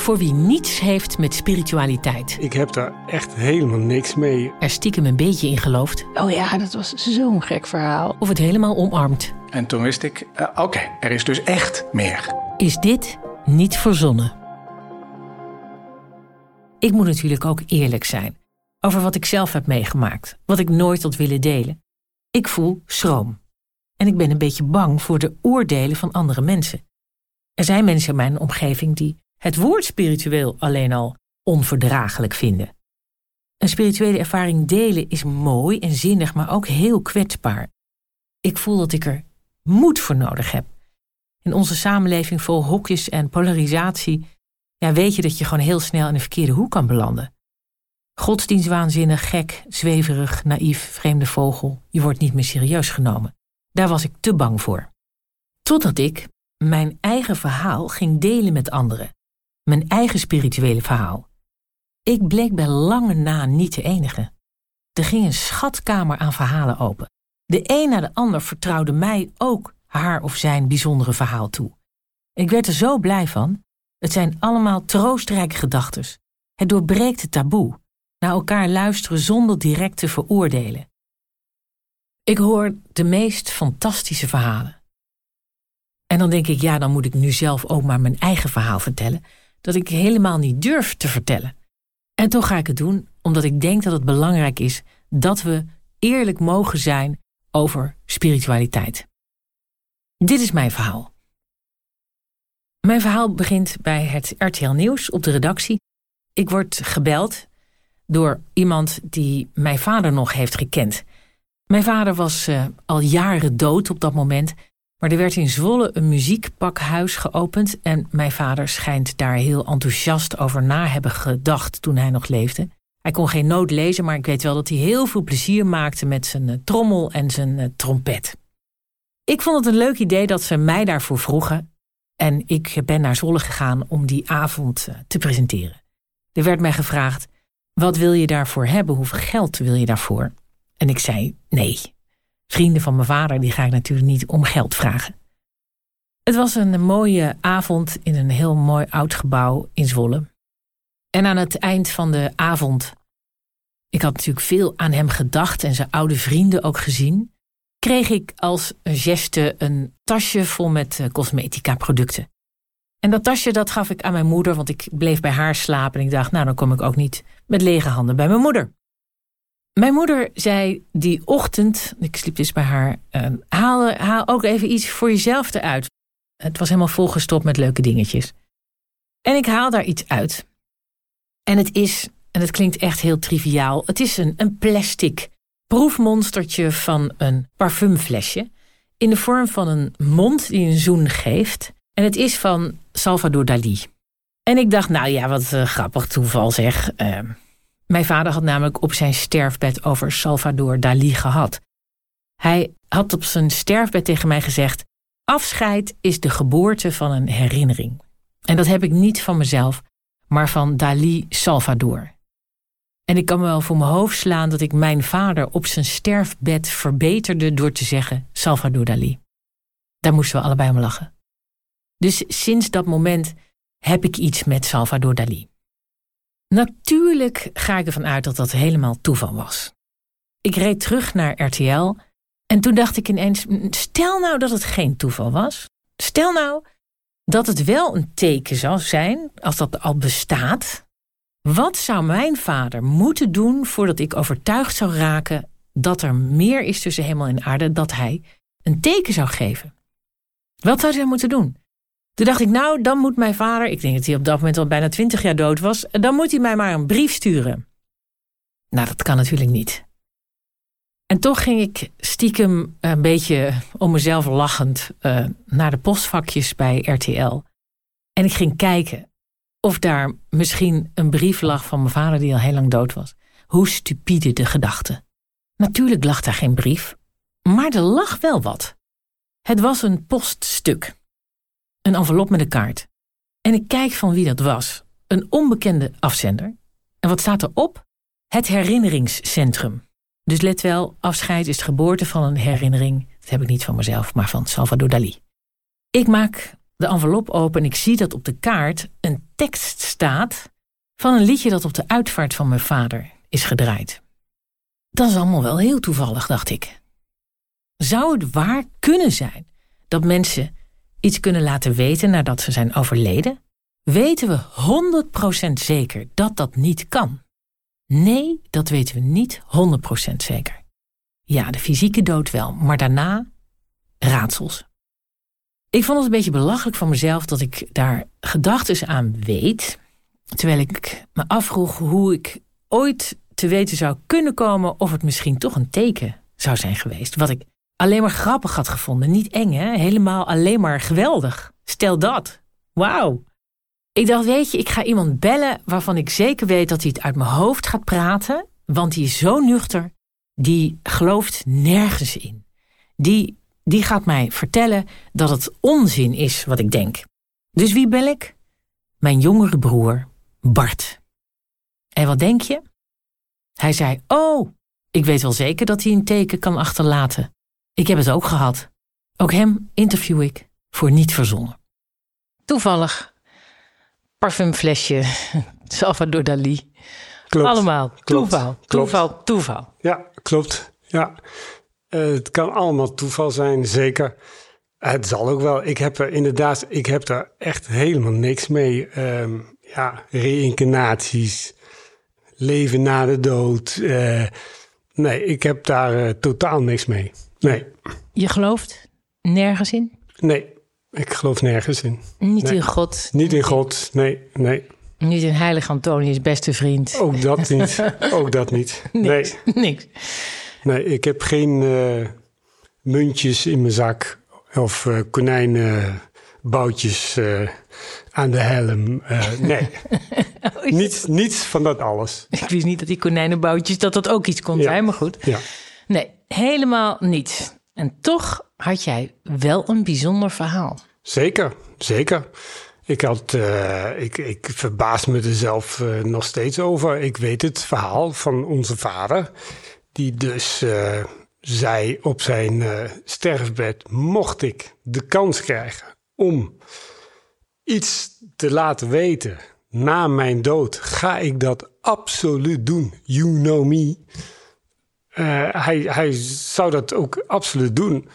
voor wie niets heeft met spiritualiteit. Ik heb daar echt helemaal niks mee. Er stiekem een beetje in gelooft. Oh ja, dat was zo'n gek verhaal. Of het helemaal omarmt. En toen wist ik, uh, oké, er is dus echt meer. Is dit niet verzonnen? Ik moet natuurlijk ook eerlijk zijn over wat ik zelf heb meegemaakt, wat ik nooit had willen delen. Ik voel schroom. En ik ben een beetje bang voor de oordelen van andere mensen. Er zijn mensen in mijn omgeving die het woord spiritueel alleen al onverdraaglijk vinden. Een spirituele ervaring delen is mooi en zinnig, maar ook heel kwetsbaar. Ik voel dat ik er moed voor nodig heb. In onze samenleving vol hokjes en polarisatie ja, weet je dat je gewoon heel snel in de verkeerde hoek kan belanden. Godsdienstwaanzinnig, gek, zweverig, naïef, vreemde vogel. Je wordt niet meer serieus genomen. Daar was ik te bang voor. Totdat ik mijn eigen verhaal ging delen met anderen. Mijn eigen spirituele verhaal. Ik bleek bij lange na niet de enige. Er ging een schatkamer aan verhalen open. De een na de ander vertrouwde mij ook haar of zijn bijzondere verhaal toe. Ik werd er zo blij van. Het zijn allemaal troostrijke gedachten. Het doorbreekt het taboe. Naar elkaar luisteren zonder direct te veroordelen. Ik hoor de meest fantastische verhalen. En dan denk ik, ja, dan moet ik nu zelf ook maar mijn eigen verhaal vertellen, dat ik helemaal niet durf te vertellen. En toch ga ik het doen, omdat ik denk dat het belangrijk is dat we eerlijk mogen zijn over spiritualiteit. Dit is mijn verhaal. Mijn verhaal begint bij het RTL Nieuws op de redactie. Ik word gebeld door iemand die mijn vader nog heeft gekend. Mijn vader was uh, al jaren dood op dat moment, maar er werd in Zwolle een muziekpakhuis geopend en mijn vader schijnt daar heel enthousiast over na hebben gedacht toen hij nog leefde. Hij kon geen noot lezen, maar ik weet wel dat hij heel veel plezier maakte met zijn uh, trommel en zijn uh, trompet. Ik vond het een leuk idee dat ze mij daarvoor vroegen en ik ben naar Zwolle gegaan om die avond te presenteren. Er werd mij gevraagd: wat wil je daarvoor hebben? Hoeveel geld wil je daarvoor? En ik zei nee. Vrienden van mijn vader, die ga ik natuurlijk niet om geld vragen. Het was een mooie avond in een heel mooi oud gebouw in Zwolle. En aan het eind van de avond, ik had natuurlijk veel aan hem gedacht en zijn oude vrienden ook gezien, kreeg ik als een geste een tasje vol met eh, cosmetica producten. En dat tasje dat gaf ik aan mijn moeder, want ik bleef bij haar slapen en ik dacht, nou dan kom ik ook niet met lege handen bij mijn moeder. Mijn moeder zei die ochtend, ik sliep dus bij haar, uh, haal, ook even iets voor jezelf eruit. Het was helemaal volgestopt met leuke dingetjes. En ik haal daar iets uit. En het is, en het klinkt echt heel triviaal, het is een, een plastic proefmonstertje van een parfumflesje. In de vorm van een mond die een zoen geeft. En het is van Salvador Dali. En ik dacht, nou ja, wat uh, grappig toeval zeg. Uh, mijn vader had namelijk op zijn sterfbed over Salvador Dali gehad. Hij had op zijn sterfbed tegen mij gezegd: Afscheid is de geboorte van een herinnering. En dat heb ik niet van mezelf, maar van Dali Salvador. En ik kan me wel voor mijn hoofd slaan dat ik mijn vader op zijn sterfbed verbeterde door te zeggen: Salvador Dali. Daar moesten we allebei om lachen. Dus sinds dat moment heb ik iets met Salvador Dali. Natuurlijk ga ik ervan uit dat dat helemaal toeval was. Ik reed terug naar RTL en toen dacht ik ineens: stel nou dat het geen toeval was. Stel nou dat het wel een teken zou zijn, als dat al bestaat. Wat zou mijn vader moeten doen voordat ik overtuigd zou raken dat er meer is tussen hemel en aarde, dat hij een teken zou geven? Wat zou hij moeten doen? Toen dacht ik, nou, dan moet mijn vader, ik denk dat hij op dat moment al bijna twintig jaar dood was, dan moet hij mij maar een brief sturen. Nou, dat kan natuurlijk niet. En toch ging ik stiekem een beetje om mezelf lachend uh, naar de postvakjes bij RTL. En ik ging kijken of daar misschien een brief lag van mijn vader die al heel lang dood was. Hoe stupide de gedachte. Natuurlijk lag daar geen brief, maar er lag wel wat. Het was een poststuk een envelop met een kaart. En ik kijk van wie dat was. Een onbekende afzender. En wat staat erop? Het herinneringscentrum. Dus let wel, afscheid is de geboorte van een herinnering. Dat heb ik niet van mezelf, maar van Salvador Dali. Ik maak de envelop open en ik zie dat op de kaart een een tekst staat van een liedje dat op de uitvaart van mijn vader is gedraaid. Dat is allemaal wel heel toevallig, dacht ik. Zou het waar kunnen zijn dat mensen iets kunnen laten weten nadat ze zijn overleden? Weten we 100% zeker dat dat niet kan? Nee, dat weten we niet 100% zeker. Ja, de fysieke dood wel, maar daarna raadsels. Ik vond het een beetje belachelijk van mezelf dat ik daar gedachten aan weet, terwijl ik me afvroeg hoe ik ooit te weten zou kunnen komen of het misschien toch een teken zou zijn geweest. Wat ik alleen maar grappig had gevonden. Niet eng, hè? Helemaal alleen maar geweldig. Stel dat. Wauw. Ik dacht, weet je, ik ga iemand bellen waarvan ik zeker weet dat hij het uit mijn hoofd gaat praten. Want die is zo nuchter. Die gelooft nergens in. Die, die gaat mij vertellen dat het onzin is wat ik denk. Dus wie bel ik? Mijn jongere broer, Bart. En wat denk je? Hij zei: Oh, ik weet wel zeker dat hij een teken kan achterlaten. Ik heb het ook gehad. Ook hem interview ik voor niet verzonnen. Toevallig. Parfumflesje. Salvador Dali. Klopt. Allemaal. Klopt. Toeval. Klopt. Toeval. Toeval. Ja, klopt. Ja. Eh, het kan allemaal toeval zijn, zeker. Het zal ook wel. Ik heb er inderdaad, ik heb er echt helemaal niks mee. Ehm, ja, reïncarnaties, leven na de dood. eh, nee, ik heb daar eh, totaal niks mee. Nee, Je gelooft nergens in? nee, ik geloof nergens in. Niet Nee. in God. Niet in God, nee, nee. Niet in heilig Antonius, beste vriend. Ook dat niet. ook dat niet. Nee, Niks. Nee ik heb geen eh, muntjes in mijn zak of eh konijnenboutjes eh, aan de helm. Nee, niets, niets van dat alles. Ik wist niet dat die konijnenboutjes, dat dat ook iets kon Ja. zijn, maar goed. Ja, Nee, helemaal niet. En toch had jij wel een bijzonder verhaal. zeker, zeker. Ik, had, eh, ik, ik verbaas me er zelf eh, nog steeds over. Ik weet het verhaal van onze vader, die dus eh, zei op zijn sterfbed: mocht ik de kans krijgen om iets te laten weten na mijn dood, ga ik dat absoluut doen. You know me. Eh, hij, hij zou dat ook absoluut doen.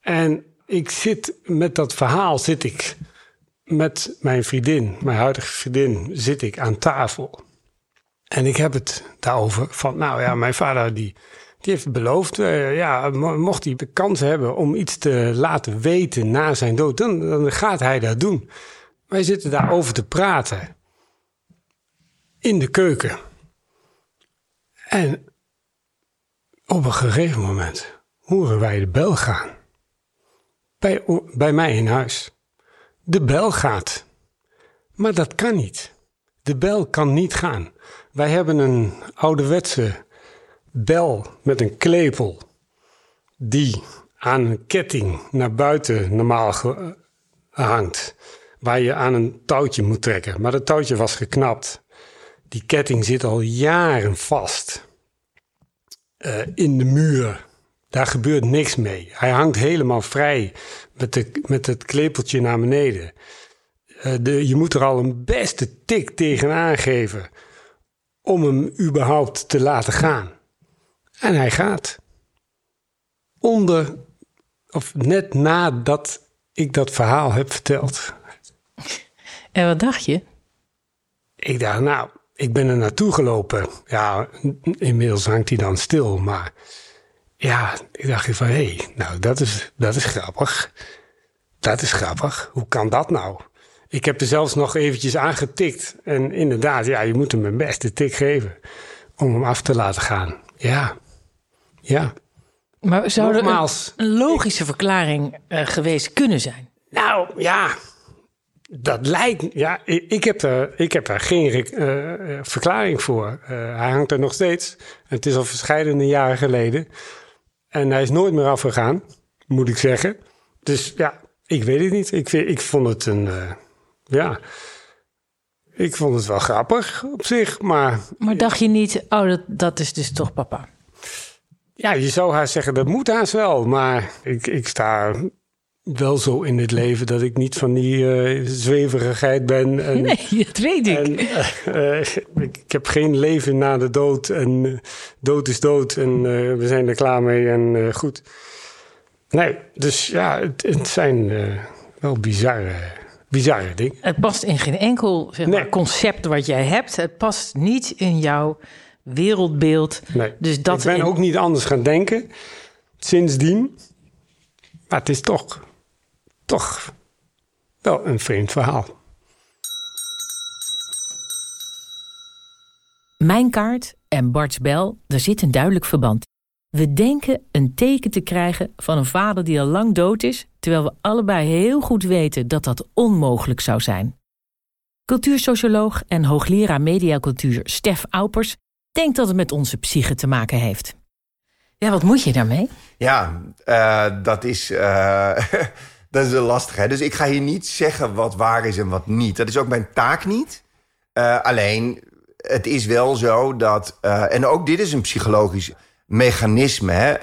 En ik zit met dat verhaal, zit ik met mijn vriendin, mijn huidige vriendin, zit ik aan tafel. En ik heb het daarover van, nou ja, mijn vader die, die heeft beloofd, eh, ja, mo- mocht hij de kans hebben om iets te laten weten na zijn dood, dan, dan gaat hij dat doen. Wij zitten daarover te praten. In de keuken. En op een gegeven moment horen wij de bel gaan. Bij, bij mij in huis. De bel gaat. Maar dat kan niet. De bel kan niet gaan. Wij hebben een ouderwetse bel met een klepel. Die aan een ketting naar buiten normaal ge- hangt. Waar je aan een touwtje moet trekken. Maar dat touwtje was geknapt. Die ketting zit al jaren vast eh, in de muur. Daar gebeurt niks mee. Hij hangt helemaal vrij met, de, met het klepeltje naar beneden. Eh, de, je moet er al een beste tik tegenaan geven om hem überhaupt te laten gaan. En hij gaat. Onder, of net nadat ik dat verhaal heb verteld. En wat dacht je? Ik dacht, nou, ik ben er naartoe gelopen. Ja, inmiddels hangt hij dan stil. Maar ja, ik dacht van, hé, hey, nou, dat is, dat is grappig. Dat is grappig. Hoe kan dat nou? Ik heb er zelfs nog eventjes aangetikt. En inderdaad, ja, je moet hem een beste tik geven. Om hem af te laten gaan. Ja, ja. Maar zou er een, Nogmaals. een logische verklaring eh, geweest kunnen zijn? Nou, ja. Dat lijkt. Ja, ik, ik heb, er, ik heb er geen eh, verklaring voor. Eh, hij hangt er nog steeds. Het is al verschillende jaren geleden. En hij is nooit meer afgegaan, moet ik zeggen. Dus ja, ik weet het niet. Ik, ik vond het een. eh, ja. Ik vond het wel grappig op zich. Maar Maar dacht je niet, oh, dat, dat is dus toch papa? ja, je zou haar zeggen, dat moet haast wel. Maar ik, ik sta wel zo in het leven dat ik niet van die uh, zweverigheid ben. En, nee, dat weet ik. En, uh, ik. ik. heb geen leven na de dood en dood is dood en we zijn er klaar mee en goed. Nee, dus ja, het, het zijn wel bizarre, bizarre dingen. Het past in geen enkel zeg maar, concept wat jij hebt. Het past niet in jouw wereldbeeld. Nee. Dus dat ik ben ook niet anders gaan denken sindsdien. Maar het is toch, toch wel een vreemd verhaal. Mijn kaart en Bart's bel, daar zit een duidelijk verband. We denken een teken te krijgen van een vader die al lang dood is, terwijl we allebei heel goed weten dat dat onmogelijk zou zijn. Cultuursocioloog en hoogleraar mediacultuur Stef Aupers denkt dat het met onze psyche te maken heeft. Ja, wat moet je daarmee? Ja, uh, dat is. Uh, dat is een lastige. Dus ik ga hier niet zeggen wat waar is en wat niet. Dat is ook mijn taak niet. Uh, alleen, het is wel zo dat. en ook dit is een psychologisch mechanisme. Hè?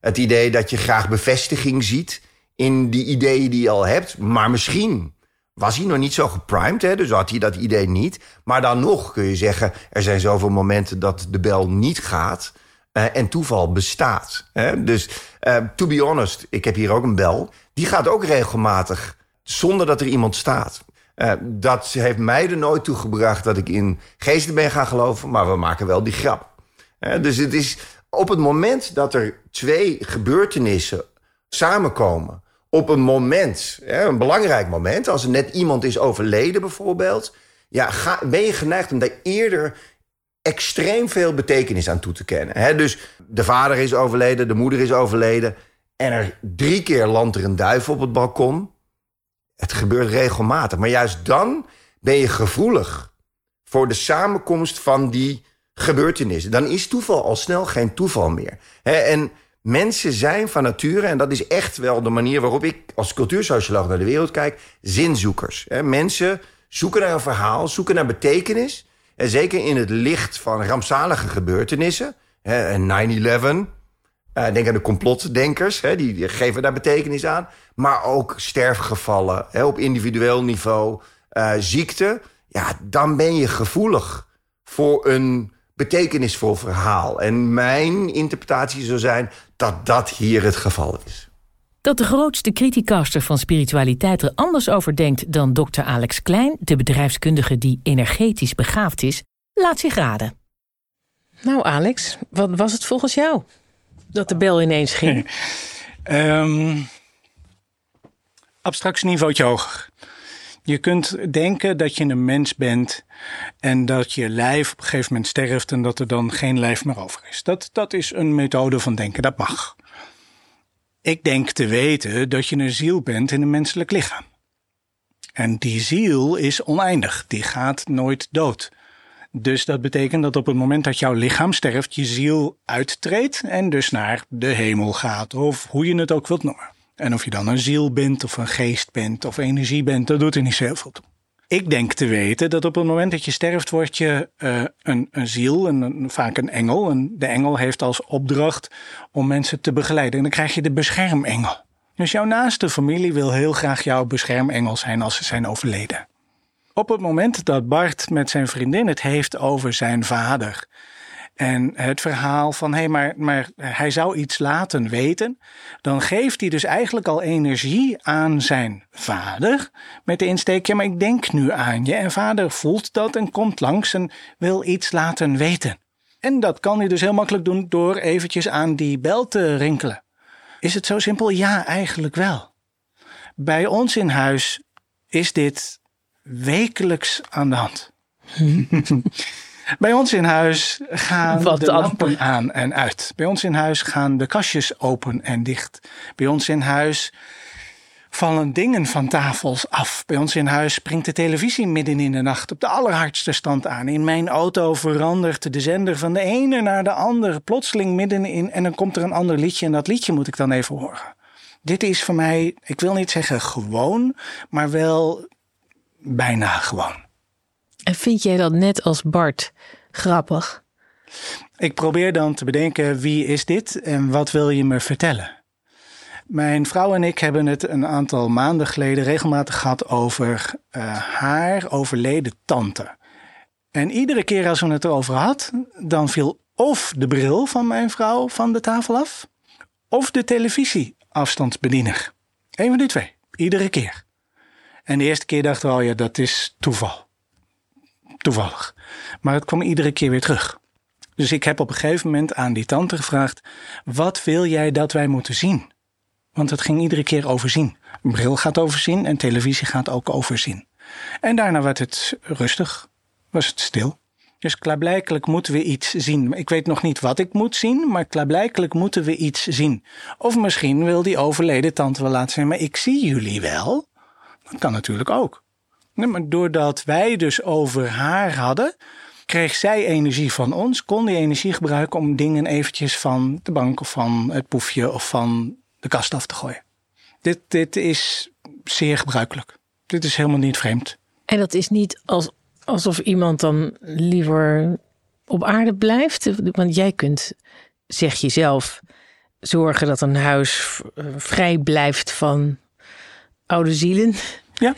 het idee dat je graag bevestiging ziet in die ideeën die je al hebt. Maar misschien was hij nog niet zo geprimed, hè? dus had hij dat idee niet. Maar dan nog kun je zeggen, er zijn zoveel momenten dat de bel niet gaat... Uh, en toeval bestaat. Hè? Dus uh, to be honest, ik heb hier ook een bel. Die gaat ook regelmatig zonder dat er iemand staat. Uh, dat heeft mij er nooit toe gebracht dat ik in geesten ben gaan geloven... maar we maken wel die grap. dus het is op het moment dat er twee gebeurtenissen samenkomen op een moment, een belangrijk moment, als er net iemand is overleden bijvoorbeeld, ja, ga, ben je geneigd om daar eerder extreem veel betekenis aan toe te kennen. dus de vader is overleden, de moeder is overleden en er drie keer landt er een duif op het balkon. Het gebeurt regelmatig, maar juist dan ben je gevoelig voor de samenkomst van die gebeurtenissen. Dan is toeval al snel geen toeval meer. en Mensen zijn van nature, en dat is echt wel de manier waarop ik als cultuursocioloog naar de wereld kijk, zinzoekers. Mensen zoeken naar een verhaal, zoeken naar betekenis. En zeker in het licht van rampzalige gebeurtenissen, 9-11, uh, denk aan de complotdenkers, die, geven daar betekenis aan. Maar ook sterfgevallen op individueel niveau, uh, ziekte. Ja, dan ben je gevoelig voor een betekenisvol verhaal. En mijn interpretatie zou zijn dat dat hier het geval is. Dat de grootste criticaster van spiritualiteit er anders over denkt dan dokter Alex Klein, de bedrijfskundige die energetisch begaafd is, laat zich raden. Nou, Alex, wat was het volgens jou dat de bel ineens ging? um, abstractieniveautje hoger. Je kunt denken dat je een mens bent en dat je lijf op een gegeven moment sterft en dat er dan geen lijf meer over is. Dat, dat is een methode van denken, dat mag. Ik denk te weten dat je een ziel bent in een menselijk lichaam. En die ziel is oneindig, die gaat nooit dood. Dus dat betekent dat op het moment dat jouw lichaam sterft, je ziel uittreedt en dus naar de hemel gaat, of hoe je het ook wilt noemen. En of je dan een ziel bent of een geest bent of energie bent, dat doet er niet zoveel toe. Ik denk te weten dat op het moment dat je sterft, word je uh, een, een ziel, en vaak een engel. En de engel heeft als opdracht om mensen te begeleiden. En dan krijg je de beschermengel. Dus jouw naaste familie wil heel graag jouw beschermengel zijn als ze zijn overleden. Op het moment dat Bart met zijn vriendin het heeft over zijn vader en het verhaal van hé, hey, maar, maar hij zou iets laten weten, dan geeft hij dus eigenlijk al energie aan zijn vader met de insteek, ja, maar ik denk nu aan je. En vader voelt dat en komt langs en wil iets laten weten. En dat kan hij dus heel makkelijk doen door eventjes aan die bel te rinkelen. Is het zo simpel? Ja, eigenlijk wel. Bij ons in huis is dit wekelijks aan de hand. Bij ons in huis gaan Wat de lampen aan en uit. Bij ons in huis gaan de kastjes open en dicht. Bij ons in huis vallen dingen van tafels af. Bij ons in huis springt de televisie midden in de nacht op de allerhardste stand aan. In mijn auto verandert de zender van de ene naar de andere plotseling middenin en dan komt er een ander liedje en dat liedje moet ik dan even horen. Dit is voor mij, ik wil niet zeggen gewoon, maar wel bijna gewoon. En vind jij dat net als Bart grappig? Ik probeer dan te bedenken wie is dit en wat wil je me vertellen? Mijn vrouw en ik hebben het een aantal maanden geleden regelmatig gehad over uh, haar overleden tante. En iedere keer als we het erover hadden, dan viel of de bril van mijn vrouw van de tafel af, of de televisieafstandsbediener. Eén van die twee, iedere keer. En de eerste keer dachten we, dat is toeval. Toevallig. Maar het kwam iedere keer weer terug. Dus ik heb op een gegeven moment aan die tante gevraagd: wat wil jij dat wij moeten zien? Want het ging iedere keer overzien. Bril gaat overzien en televisie gaat ook overzien. En daarna werd het rustig, was het stil. Dus klaarblijkelijk moeten we iets zien. Ik weet nog niet wat ik moet zien, maar klaarblijkelijk moeten we iets zien. Of misschien wil die overleden tante wel laten zeggen, maar ik zie jullie wel. Dat kan natuurlijk ook. Nee, maar doordat wij dus over haar hadden, kreeg zij energie van ons, kon die energie gebruiken om dingen eventjes van de bank of van het poefje of van de kast af te gooien. Dit, dit is zeer gebruikelijk. Dit is helemaal niet vreemd. En dat is niet als, alsof iemand dan liever op aarde blijft. Want jij kunt, zeg je zelf, zorgen dat een huis vrij blijft van oude zielen. Ja.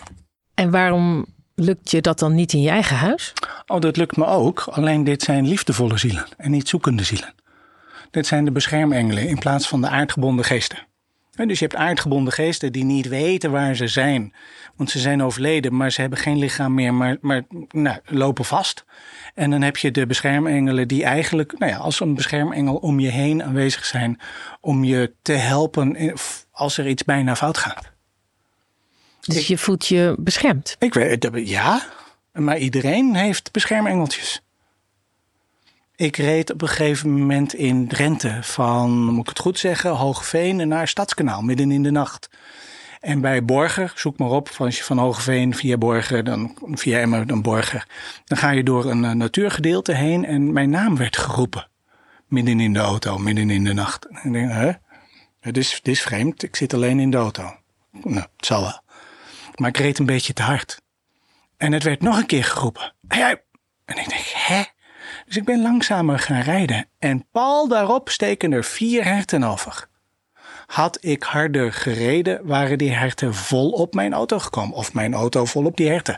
En waarom lukt je dat dan niet in je eigen huis? Oh, dat lukt me ook. Alleen dit zijn liefdevolle zielen en niet zoekende zielen. Dit zijn de beschermengelen in plaats van de aardgebonden geesten. dus je hebt aardgebonden geesten die niet weten waar ze zijn. Want ze zijn overleden, maar ze hebben geen lichaam meer, maar, maar nou, lopen vast. En dan heb je de beschermengelen die eigenlijk, nou ja, als een beschermengel om je heen aanwezig zijn. Om je te helpen als er iets bijna fout gaat. Dus je voelt je beschermd? Ik weet, ja, maar iedereen heeft beschermengeltjes. Ik reed op een gegeven moment in Drenthe van, moet ik het goed zeggen, Hoogveen naar Stadskanaal, midden in de nacht. En bij Borger, zoek maar op, als je van Hoogveen via Borger, dan via Emmer, dan Borger. Dan ga je door een uh, natuurgedeelte heen en mijn naam werd geroepen. Midden in de auto, midden in de nacht. En ik denk, hè? Het is, het is vreemd, ik zit alleen in de auto. Nou, het zal wel. Maar ik reed een beetje te hard. En het werd nog een keer geroepen. En ik denk, hè? Dus ik ben langzamer gaan rijden. En pal daarop steken er vier herten over. Had ik harder gereden, waren die herten vol op mijn auto gekomen. Of mijn auto vol op die herten.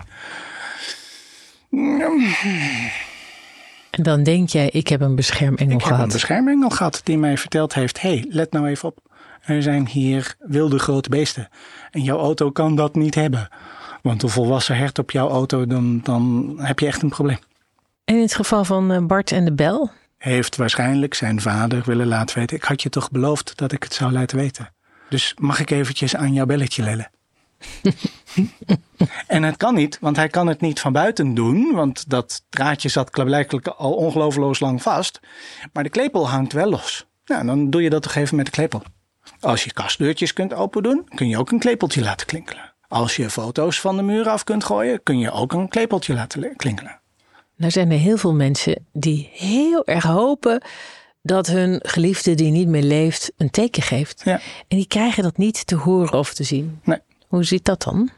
En dan denk jij, ik heb een beschermengel gehad. Ik heb een beschermengel gehad die mij verteld heeft... hé, hey, let nou even op. Er zijn hier wilde grote beesten. En jouw auto kan dat niet hebben. Want een volwassen hert op jouw auto, dan, dan heb je echt een probleem. En in het geval van eh, Bart en de Bel? Heeft waarschijnlijk zijn vader willen laten weten. Ik had je toch beloofd dat ik het zou laten weten. Dus mag ik eventjes aan jouw belletje lellen? en het kan niet, want hij kan het niet van buiten doen. Want dat draadje zat blijkbaar al ongelooflijk lang vast. Maar de klepel hangt wel los. Nou, dan doe je dat toch even met de klepel. Als je kastdeurtjes kunt open doen, kun je ook een klepeltje laten klinkelen. Als je foto's van de muur af kunt gooien, kun je ook een klepeltje laten klinkelen. Nou zijn er heel veel mensen die heel erg hopen dat hun geliefde die niet meer leeft een teken geeft. Ja. En die krijgen dat niet te horen of te zien. Nee. Hoe zit dat dan?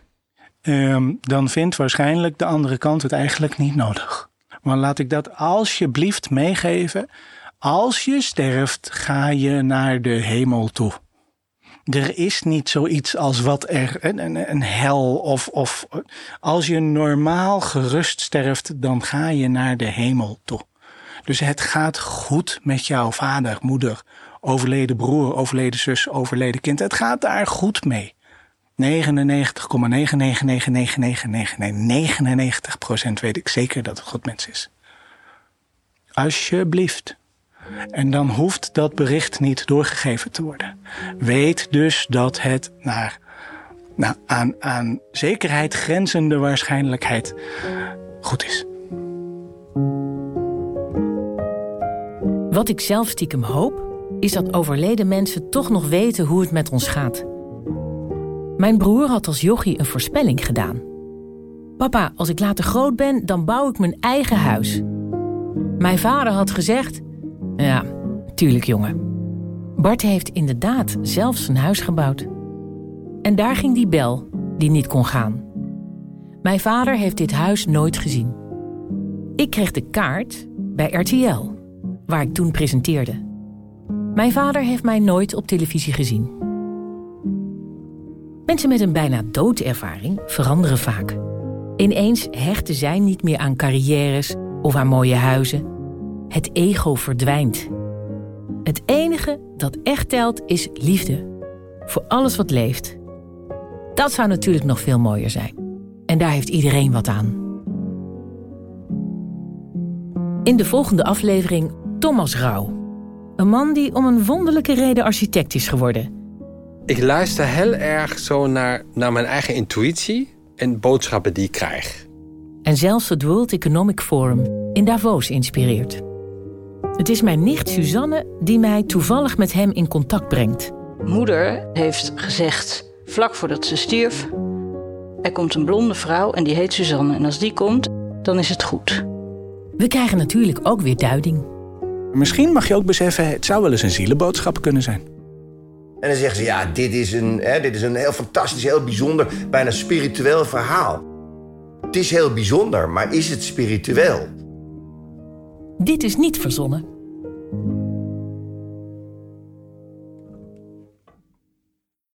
Um, dan vindt waarschijnlijk de andere kant het eigenlijk niet nodig. Maar laat ik dat alsjeblieft meegeven. Als je sterft, ga je naar de hemel toe. Er is niet zoiets als wat er een, een, een hel of, of als je normaal gerust sterft, dan ga je naar de hemel toe. Dus het gaat goed met jouw vader, moeder, overleden broer, overleden zus, overleden kind. Het gaat daar goed mee. 99,999999999% weet ik zeker dat het goed mens is. Alsjeblieft. En dan hoeft dat bericht niet doorgegeven te worden. Weet dus dat het naar nou, aan, aan zekerheid grenzende waarschijnlijkheid goed is. Wat ik zelf stiekem hoop, is dat overleden mensen toch nog weten hoe het met ons gaat. Mijn broer had als jochie een voorspelling gedaan. Papa, als ik later groot ben, dan bouw ik mijn eigen huis. Mijn vader had gezegd: Ja, tuurlijk, jongen. Bart heeft inderdaad zelf zijn huis gebouwd. En daar ging die bel, die niet kon gaan. Mijn vader heeft dit huis nooit gezien. Ik kreeg de kaart bij RTL, waar ik toen presenteerde. Mijn vader heeft mij nooit op televisie gezien. Mensen met een bijna doodervaring veranderen vaak. Ineens hechten zij niet meer aan carrières of aan mooie huizen. Het ego verdwijnt. Het enige dat echt telt is liefde. Voor alles wat leeft. Dat zou natuurlijk nog veel mooier zijn. En daar heeft iedereen wat aan. In de volgende aflevering Thomas Rauw. Een man die om een wonderlijke reden architect is geworden. Ik luister heel erg zo naar, naar mijn eigen intuïtie en boodschappen die ik krijg. En zelfs het World Economic Forum in Davos inspireert. Het is mijn nicht Suzanne die mij toevallig met hem in contact brengt. Moeder heeft gezegd, vlak voordat ze stierf... er komt een blonde vrouw en die heet Suzanne. En als die komt, dan is het goed. We krijgen natuurlijk ook weer duiding. Misschien mag je ook beseffen, het zou wel eens een zielenboodschap kunnen zijn. En dan zeggen ze, ja, dit is een, hè, dit is een heel fantastisch, heel bijzonder, bijna spiritueel verhaal. Het is heel bijzonder, maar is het spiritueel? Dit is niet verzonnen.